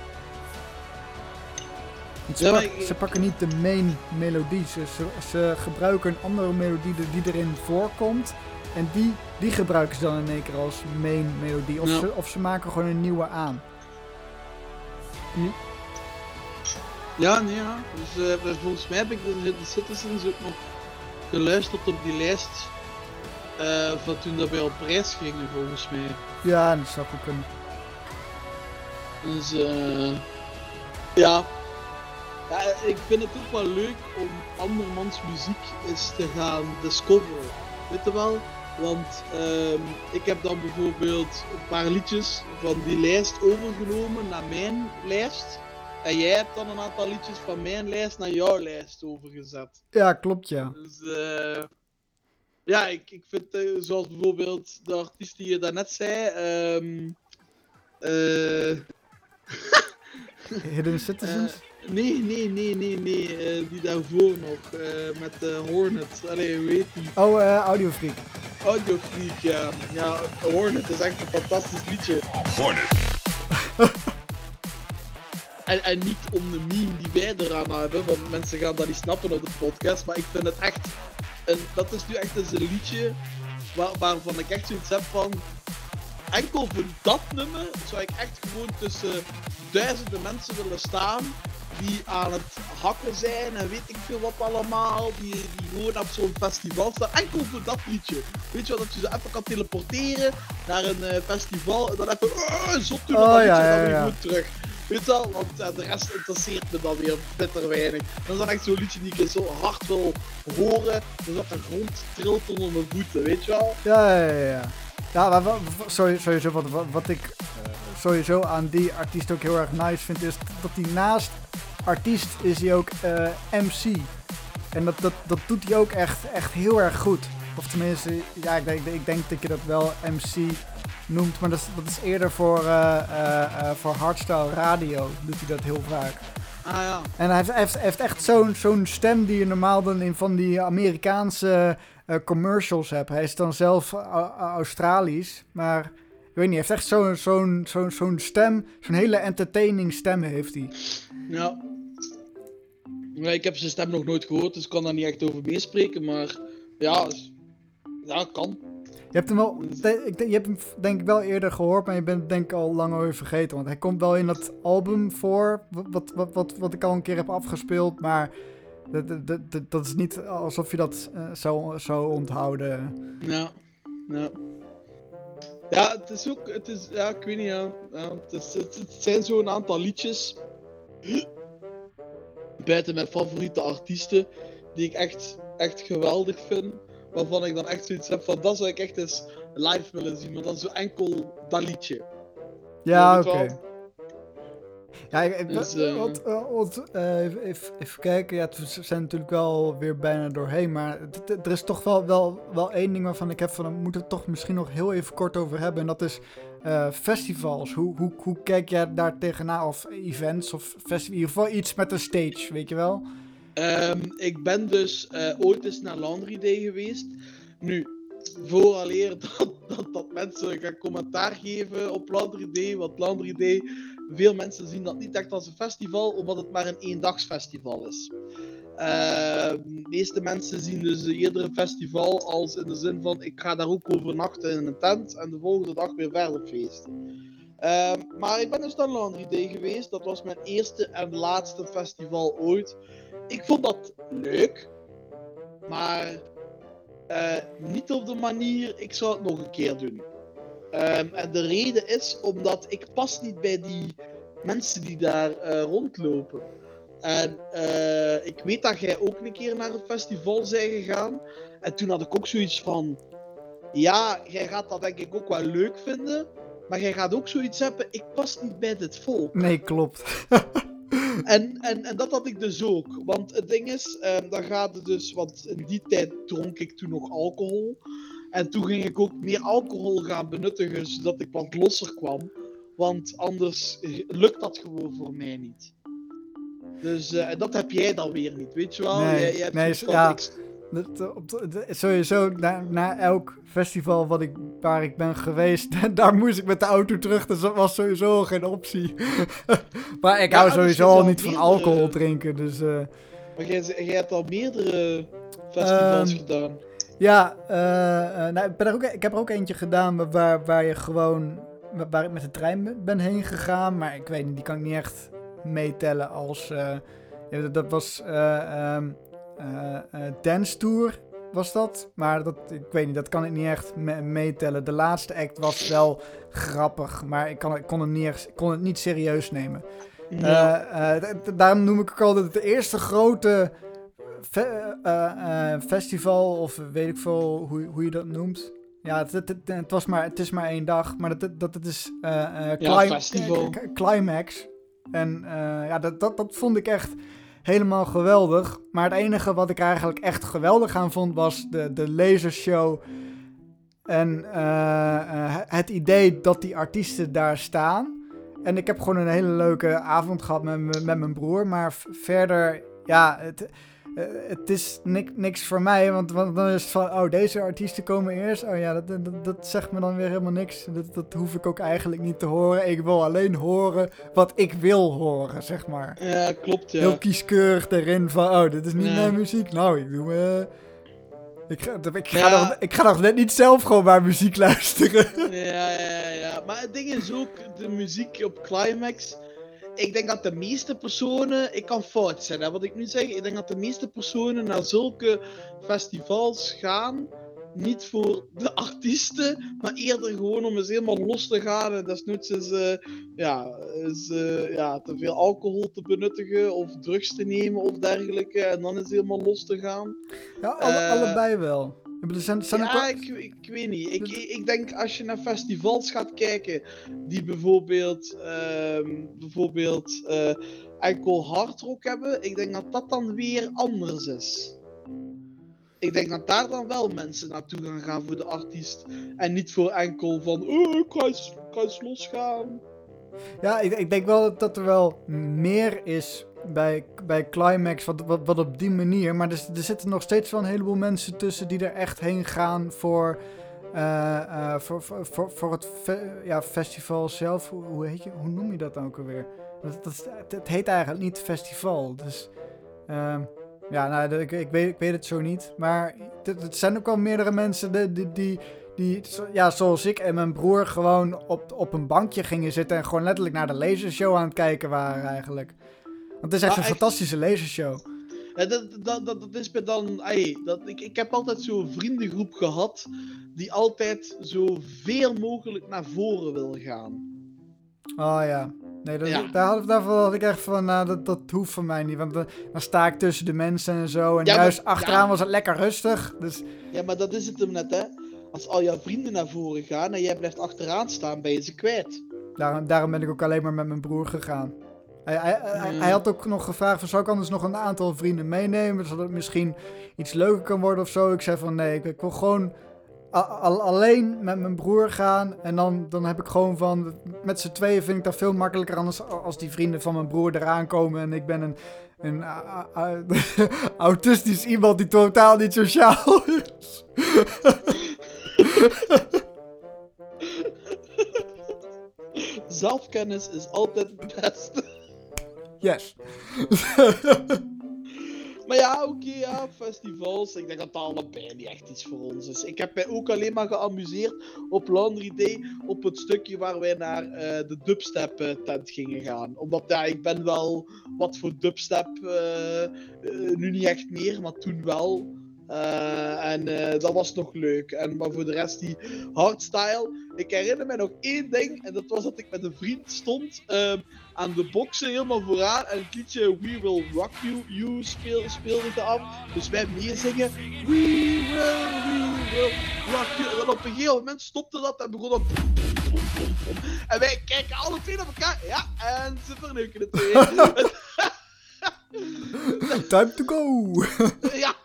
S1: Ze,
S3: Ja, maar
S1: pak-
S3: ik-
S1: ze pakken niet de main melodie, ze, ze, ze gebruiken een andere melodie die, erin voorkomt. En die, die gebruiken ze dan in één keer als main melodie. Of,
S3: Ja.
S1: ze, of ze maken gewoon een nieuwe aan.
S3: Ja, nee, ja. Dus, eh, volgens mij heb ik de, de Citizens ook nog geluisterd op die lijst eh, van toen dat wij op reis gingen, volgens mij.
S1: Ja, dat zou goed kunnen.
S3: Dus eh ja. Ja, ik vind het ook wel leuk om andermans muziek eens te gaan discoveren. Weet je wel? Want ehm, ik heb dan bijvoorbeeld een paar liedjes van die lijst overgenomen naar mijn lijst. En jij hebt dan een aantal liedjes van mijn lijst naar jouw lijst overgezet.
S1: Ja, klopt ja.
S3: Dus eh ja, ik, ik vind eh, zoals bijvoorbeeld de artiest die je daarnet zei. ehm eh
S1: Hidden Citizens. *laughs*
S3: nee, nee, nee, nee, nee. eh, die daarvoor nog. eh, met de Hornet. Allee, heet die?
S1: oh, eh Audio Freak.
S3: Audio Freak, ja. Ja, Hornet is echt een fantastisch liedje.
S2: Hornet. *laughs*
S3: En, en niet om de meme die wij eraan hebben, want mensen gaan dat niet snappen op de podcast, maar ik vind het echt, een, dat is nu echt eens een liedje waar, waarvan ik echt zoiets heb van, enkel voor dat nummer zou ik echt gewoon tussen duizenden mensen willen staan, die aan het hakken zijn en weet ik veel wat allemaal, die, die gewoon op zo'n festival staan, enkel voor dat liedje. Weet je wel, dat je ze even kan teleporteren naar een eh, festival en dan even, uh, zot doen
S1: Oh, ja,
S3: en dan
S1: ja,
S3: weer goed terug. Weet je wel, want eh, de rest interesseert me dan weer bitter weinig. Dat is dan echt zo'n liedje die ik zo hard wil horen, dus dat de grond trilt onder mijn voeten, weet je wel?
S1: Ja, ja, ja. ja. Maar sowieso wat, wat, wat ik eh, sowieso aan die artiest ook heel erg nice vind, is dat hij naast artiest is hij ook eh, MC. En dat, dat, dat doet hij ook echt, echt heel erg goed. Of tenminste, ja, ik denk, ik denk dat je dat wel MC noemt, maar dat is, dat is eerder voor, eh, eh, voor hardstyle radio, doet hij dat heel vaak.
S3: Ah ja.
S1: En hij heeft, hij heeft, hij heeft echt zo'n zo'n stem die je normaal dan in van die Amerikaanse commercials hebt. Hij is dan zelf Au- Au- Australisch, maar ik weet niet, hij heeft echt zo'n zo'n zo'n zo'n stem, zo'n hele entertaining stem heeft hij.
S3: Ja. Ja, ik heb zijn stem nog nooit gehoord, dus ik kan daar niet echt over meespreken, maar ja, ja, kan.
S1: Je hebt hem wel, ik, denk- je hebt hem denk ik wel eerder gehoord, maar je bent het denk ik al lang alweer vergeten. Want hij komt wel in dat album voor, wat, wat, wat, wat ik al een keer heb afgespeeld, maar dat, dat, dat, dat is niet alsof je dat eh, zou, zou onthouden.
S3: Ja. Ja. Ja, het is ook, het is, ja, ik weet niet, ja. ja het, is, het, het zijn zo'n aantal liedjes. Buiten mijn favoriete artiesten, die ik echt, echt geweldig vind. Waarvan ik dan echt zoiets heb van, dat zou ik echt eens live willen zien. Maar dan zo enkel dat liedje.
S1: Ja, oké. Ja, ik,
S3: Dus, eh,
S1: eh, eh, even, even, kijken. Ja, we zijn natuurlijk wel weer bijna doorheen. Maar er is toch wel, wel, wel één ding waarvan ik heb van... Daar moeten we het toch misschien nog heel even kort over hebben. En dat is festivals. Hoe, hoe, hoe kijk jij daar tegenaan? Of events of festivals. In ieder geval iets met een stage, weet je wel?
S3: Ehm, ik ben dus ooit eens naar Laundry Day geweest. Nu, vooraleer *laughs* dat, dat, dat mensen gaan commentaar geven op Laundry Day, want Laundry Day, veel mensen zien dat niet echt als een festival, omdat het maar een eendagsfestival is. Ehm, de meeste mensen zien dus eerder een festival als in de zin van ik ga daar ook overnachten in een tent en de volgende dag weer verder feesten. Ehm, maar ik ben dus naar Laundry Day geweest. Dat was mijn eerste en laatste festival ooit. Ik vond dat leuk, maar eh, niet op de manier, ik zou het nog een keer doen. Ehm, en de reden is omdat ik pas niet bij die mensen die daar eh, rondlopen. En eh, ik weet dat jij ook een keer naar een festival bent gegaan. En toen had ik ook zoiets van, ja, jij gaat dat denk ik ook wel leuk vinden. Maar jij gaat ook zoiets hebben, ik pas niet bij dit volk.
S1: Nee, klopt. *laughs*
S3: En, en, en dat had ik dus ook. Want het ding is, ehm, dan gaat het dus, want in die tijd dronk ik toen nog alcohol. En toen ging ik ook meer alcohol gaan benuttigen, zodat ik wat losser kwam. Want anders lukt dat gewoon voor mij niet. Dus eh, dat heb jij dan weer niet, weet je wel?
S1: Nee,
S3: jij, jij hebt
S1: nee, ja.
S3: ik-
S1: Dat, eh, sowieso, na, na elk festival wat ik, waar ik ben geweest, *laughs* daar moest ik met de auto terug. Dus dat was sowieso geen optie. *laughs* maar ik
S3: Ja,
S1: hou
S3: dus
S1: sowieso al niet van alcohol drinken. Dus eh,
S3: Maar jij, jij hebt al meerdere festivals
S1: Ehm,
S3: gedaan.
S1: ja, eh, nou, ik, ben er ook, ik heb er ook eentje gedaan waar, waar je gewoon, waar- ik met de trein ben- heen gegaan. Maar ik weet niet, die kan ik niet echt meetellen als, ja, dat, dat was eh ehm, eh, eh, Dance Tour was dat. Maar dat, ik weet niet, dat kan ik niet echt me- meetellen. De laatste act was wel grappig, maar ik, kan, ik, kon, het niet, kon het niet serieus nemen.
S3: Ja.
S1: Eh, eh, daarom noem ik ook altijd het eerste grote fe- eh, eh, festival, of weet ik veel hoe, hoe je dat noemt. Ja, het, het, het, het was maar, het is maar één dag, maar dat, dat, het is eh, eh,
S3: Ja,
S1: clim- k- Climax. En eh, ja, dat, dat, dat vond ik echt helemaal geweldig. Maar het enige wat ik eigenlijk echt geweldig aan vond, was de, de lasershow. En eh, eh, het idee dat die artiesten daar staan. En ik heb gewoon een hele leuke avond gehad met, met mijn broer. Maar verder, ja, het, eh, het is nik- niks voor mij. Want, want dan is het van, oh, deze artiesten komen eerst. Oh ja, dat, dat, dat zegt me dan weer helemaal niks. Dat, dat hoef ik ook eigenlijk niet te horen. Ik wil alleen horen wat ik wil horen, zeg maar.
S3: ja, klopt ja.
S1: Heel kieskeurig erin van, oh, dit is niet mijn muziek. Nou, ik doe eh, Ik ga, ik, ga
S3: Ja.
S1: nog, ik ga nog net niet zelf gewoon maar muziek *laughs* luisteren.
S3: Ja, ja, ja. Maar het ding is ook, de muziek op Climax. Ik denk dat de meeste personen, ik kan fout zijn, hè, wat ik nu zeg. Ik denk dat de meeste personen naar zulke festivals gaan. Niet voor de artiesten, maar eerder gewoon om eens helemaal los te gaan. En desnoods is, eh, ja, is eh, ja, te veel alcohol te benuttigen of drugs te nemen of dergelijke. En dan is helemaal los te gaan.
S1: Ja, alle-
S3: Eh,
S1: allebei wel. Zijn, zijn
S3: Ja, ik, ik weet niet. Ik, ik denk als je naar festivals gaat kijken, die bijvoorbeeld, ehm, bijvoorbeeld eh, enkel hardrock hebben, ik denk dat dat dan weer anders is. Ik denk dat daar dan wel mensen naartoe gaan gaan voor de artiest. En niet voor enkel van, oh, ik ga eens, ik ga eens losgaan.
S1: Ja, ik, ik denk wel dat er wel meer is bij, bij Climax, wat, wat, op die manier. Maar er, zitten nog steeds wel een heleboel mensen tussen die er echt heen gaan voor, eh, eh, voor, voor, voor, het ja, festival zelf. Hoe, hoe, heet je, hoe noem je dat dan ook alweer? Dat, dat, het, heet eigenlijk niet festival. Dus ehm, ja, nou, ik, ik, weet, weet het zo niet. Maar het zijn ook wel meerdere mensen die, die, die, die, ja, zoals ik en mijn broer, gewoon op, op een bankje gingen zitten en gewoon letterlijk naar de lasershow aan het kijken waren eigenlijk. Want het is echt
S3: Maar
S1: een fantastische lasershow.
S3: Ja, dat, dat, dat, dat is me dan. Dat, ik, ik heb altijd zo'n vriendengroep gehad. die altijd zoveel mogelijk naar voren wil gaan.
S1: Oh ja. Nee, dat,
S3: Ja.
S1: daar daarvoor had ik echt van, nou, dat, dat hoeft van mij niet. Want dan, dan sta ik tussen de mensen en zo. En
S3: Ja, maar-
S1: juist achteraan was het lekker rustig. Dus
S3: Ja, maar dat is het hem net, hè? Als al jouw vrienden naar voren gaan en jij blijft achteraan staan, ben je ze kwijt.
S1: daarom, daarom ben ik ook alleen maar met mijn broer gegaan. Hij, hij, hij had ook nog gevraagd, van, zou ik anders nog een aantal vrienden meenemen? Zodat het misschien iets leuker kan worden of zo. Ik zei van, nee, ik, ik wil gewoon al- alleen met mijn broer gaan. En dan, dan heb ik gewoon van, met z'n tweeën vind ik dat veel makkelijker anders als die vrienden van mijn broer eraan komen. En ik ben een, een a- a- a- *laughs* autistisch iemand die totaal niet sociaal *laughs* is. *laughs*
S3: Zelfkennis is altijd het beste.
S1: Yes. *laughs*
S3: Maar ja, oké, ja, festivals. Ik denk dat dat allebei niet echt iets voor ons is. Ik heb mij ook alleen maar geamuseerd op Laundry Day. Op het stukje waar wij naar eh, de dubstep eh, tent gingen gaan. Omdat ja, ik ben wel wat voor dubstep. eh, nu niet echt meer, maar toen wel. Eh, en eh, dat was nog leuk. En, maar voor de rest, die hardstyle. Ik herinner me nog één ding. En dat was dat ik met een vriend stond. ehm, aan de boksen helemaal vooraan. En het liedje We Will Rock You, you speel, speelde het af. Dus wij meezingen. We will, we will rock you. En dan op een gegeven moment stopte dat en begon dat. En wij kijken alle twee naar elkaar. Ja, en ze verneuken het weer. *laughs* *laughs*
S1: Time to go!
S3: ja.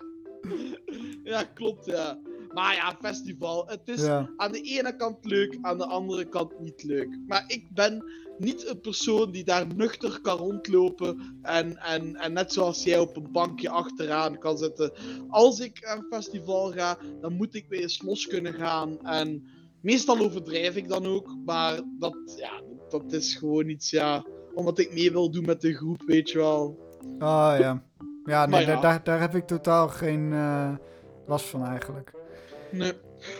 S3: Ja, klopt, ja. Maar ja, festival. Het is
S1: Ja.
S3: aan de ene kant leuk, aan de andere kant niet leuk. Maar ik ben niet een persoon die daar nuchter kan rondlopen en, en, en net zoals jij op een bankje achteraan kan zitten. Als ik aan een festival ga, dan moet ik weer eens los kunnen gaan. En meestal overdrijf ik dan ook, maar dat, ja, dat is gewoon iets, ja, omdat ik mee wil doen met de groep, weet je wel.
S1: Oh ja. Ja, nee,
S3: Maar ja.
S1: Daar, daar, daar heb ik totaal geen eh, last van eigenlijk.
S3: Nee.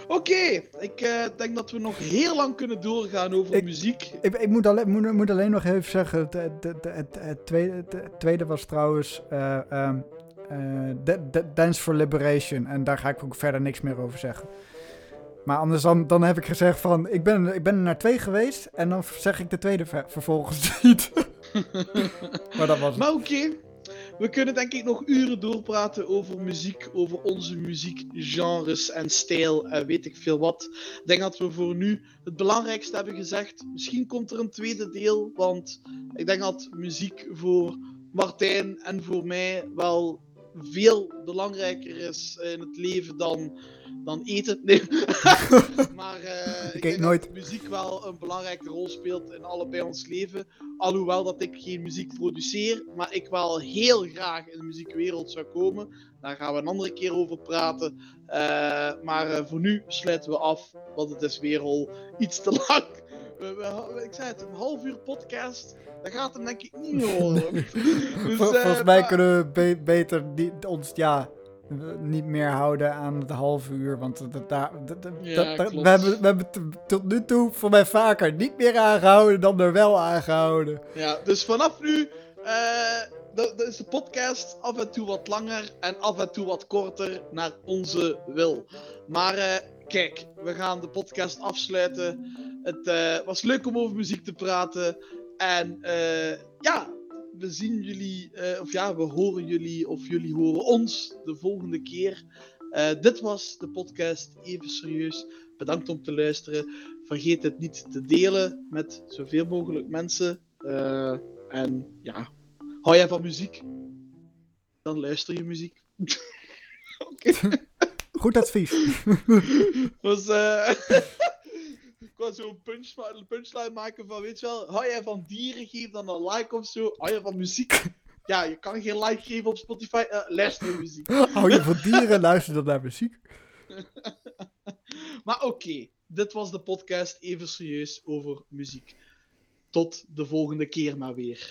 S3: Oké, ik eh, denk dat we nog heel lang kunnen doorgaan over
S1: Ik-
S3: muziek.
S1: Ik, ik moet, alleen, moet, moet alleen nog even zeggen, het, het, het, het, het tweede, tweede was trouwens eh, ehm, eh, Da- Da- Dance for Liberation. En daar ga ik ook verder niks meer over zeggen. Maar anders dan, dan heb ik gezegd van, ik ben, ik ben er naar twee geweest en dan zeg ik de tweede ver- vervolgens *laughs* niet. *laughs* maar dat was het.
S3: Maar oké, we kunnen denk ik nog uren doorpraten over muziek, over onze muziekgenres en stijl en weet ik veel wat. Ik denk dat we voor nu het belangrijkste hebben gezegd. Misschien komt er een tweede deel, want ik denk dat muziek voor Martijn en voor mij wel veel belangrijker is in het leven dan, dan eten. Nee. *laughs* maar eh, ik,
S1: eet
S3: denk
S1: nooit.
S3: dat muziek wel een belangrijke rol speelt in allebei ons leven. Alhoewel dat ik geen muziek produceer, maar ik wel heel graag in de muziekwereld zou komen. Daar gaan we een andere keer over praten. Eh, maar eh, voor nu sluiten we af, want het is weer al iets te lang. We- we- ik zei het, een half uur podcast, dat gaat hem denk ik niet meer horen. *laughs* Dus,
S1: Vol- volgens mij
S3: maar-
S1: kunnen we be- beter ons ja, niet meer houden aan het half uur. Want dat, dat,
S3: Ja,
S1: we hebben, we hebben tot nu toe voor mij vaker niet meer aangehouden dan er wel aangehouden.
S3: Ja, dus vanaf nu eh, dat, dat is de podcast af en toe wat langer en af en toe wat korter naar onze wil. Maar eh, kijk, we gaan de podcast afsluiten. Het eh, was leuk om over muziek te praten. En ja, we zien jullie, eh, of ja, we horen jullie of jullie horen ons de volgende keer. Eh, dit was de podcast Even Serieus. Bedankt om te luisteren. Vergeet het niet te delen met zoveel mogelijk mensen. Eh, en ja, hou jij van muziek? Dan luister je muziek. *laughs* Oké. *laughs*
S1: Goed advies. *laughs*
S3: was, zo'n punch, punchline maken van, weet je wel, hou jij van dieren, geef dan een like of zo. Hou je van muziek? *laughs* Ja, je kan geen like geven op Spotify, eh luister naar muziek. *laughs*
S1: Hou je van dieren, luister dan naar muziek. *laughs*
S3: Maar oké, dit was de podcast even serieus over muziek. Tot de volgende keer maar weer.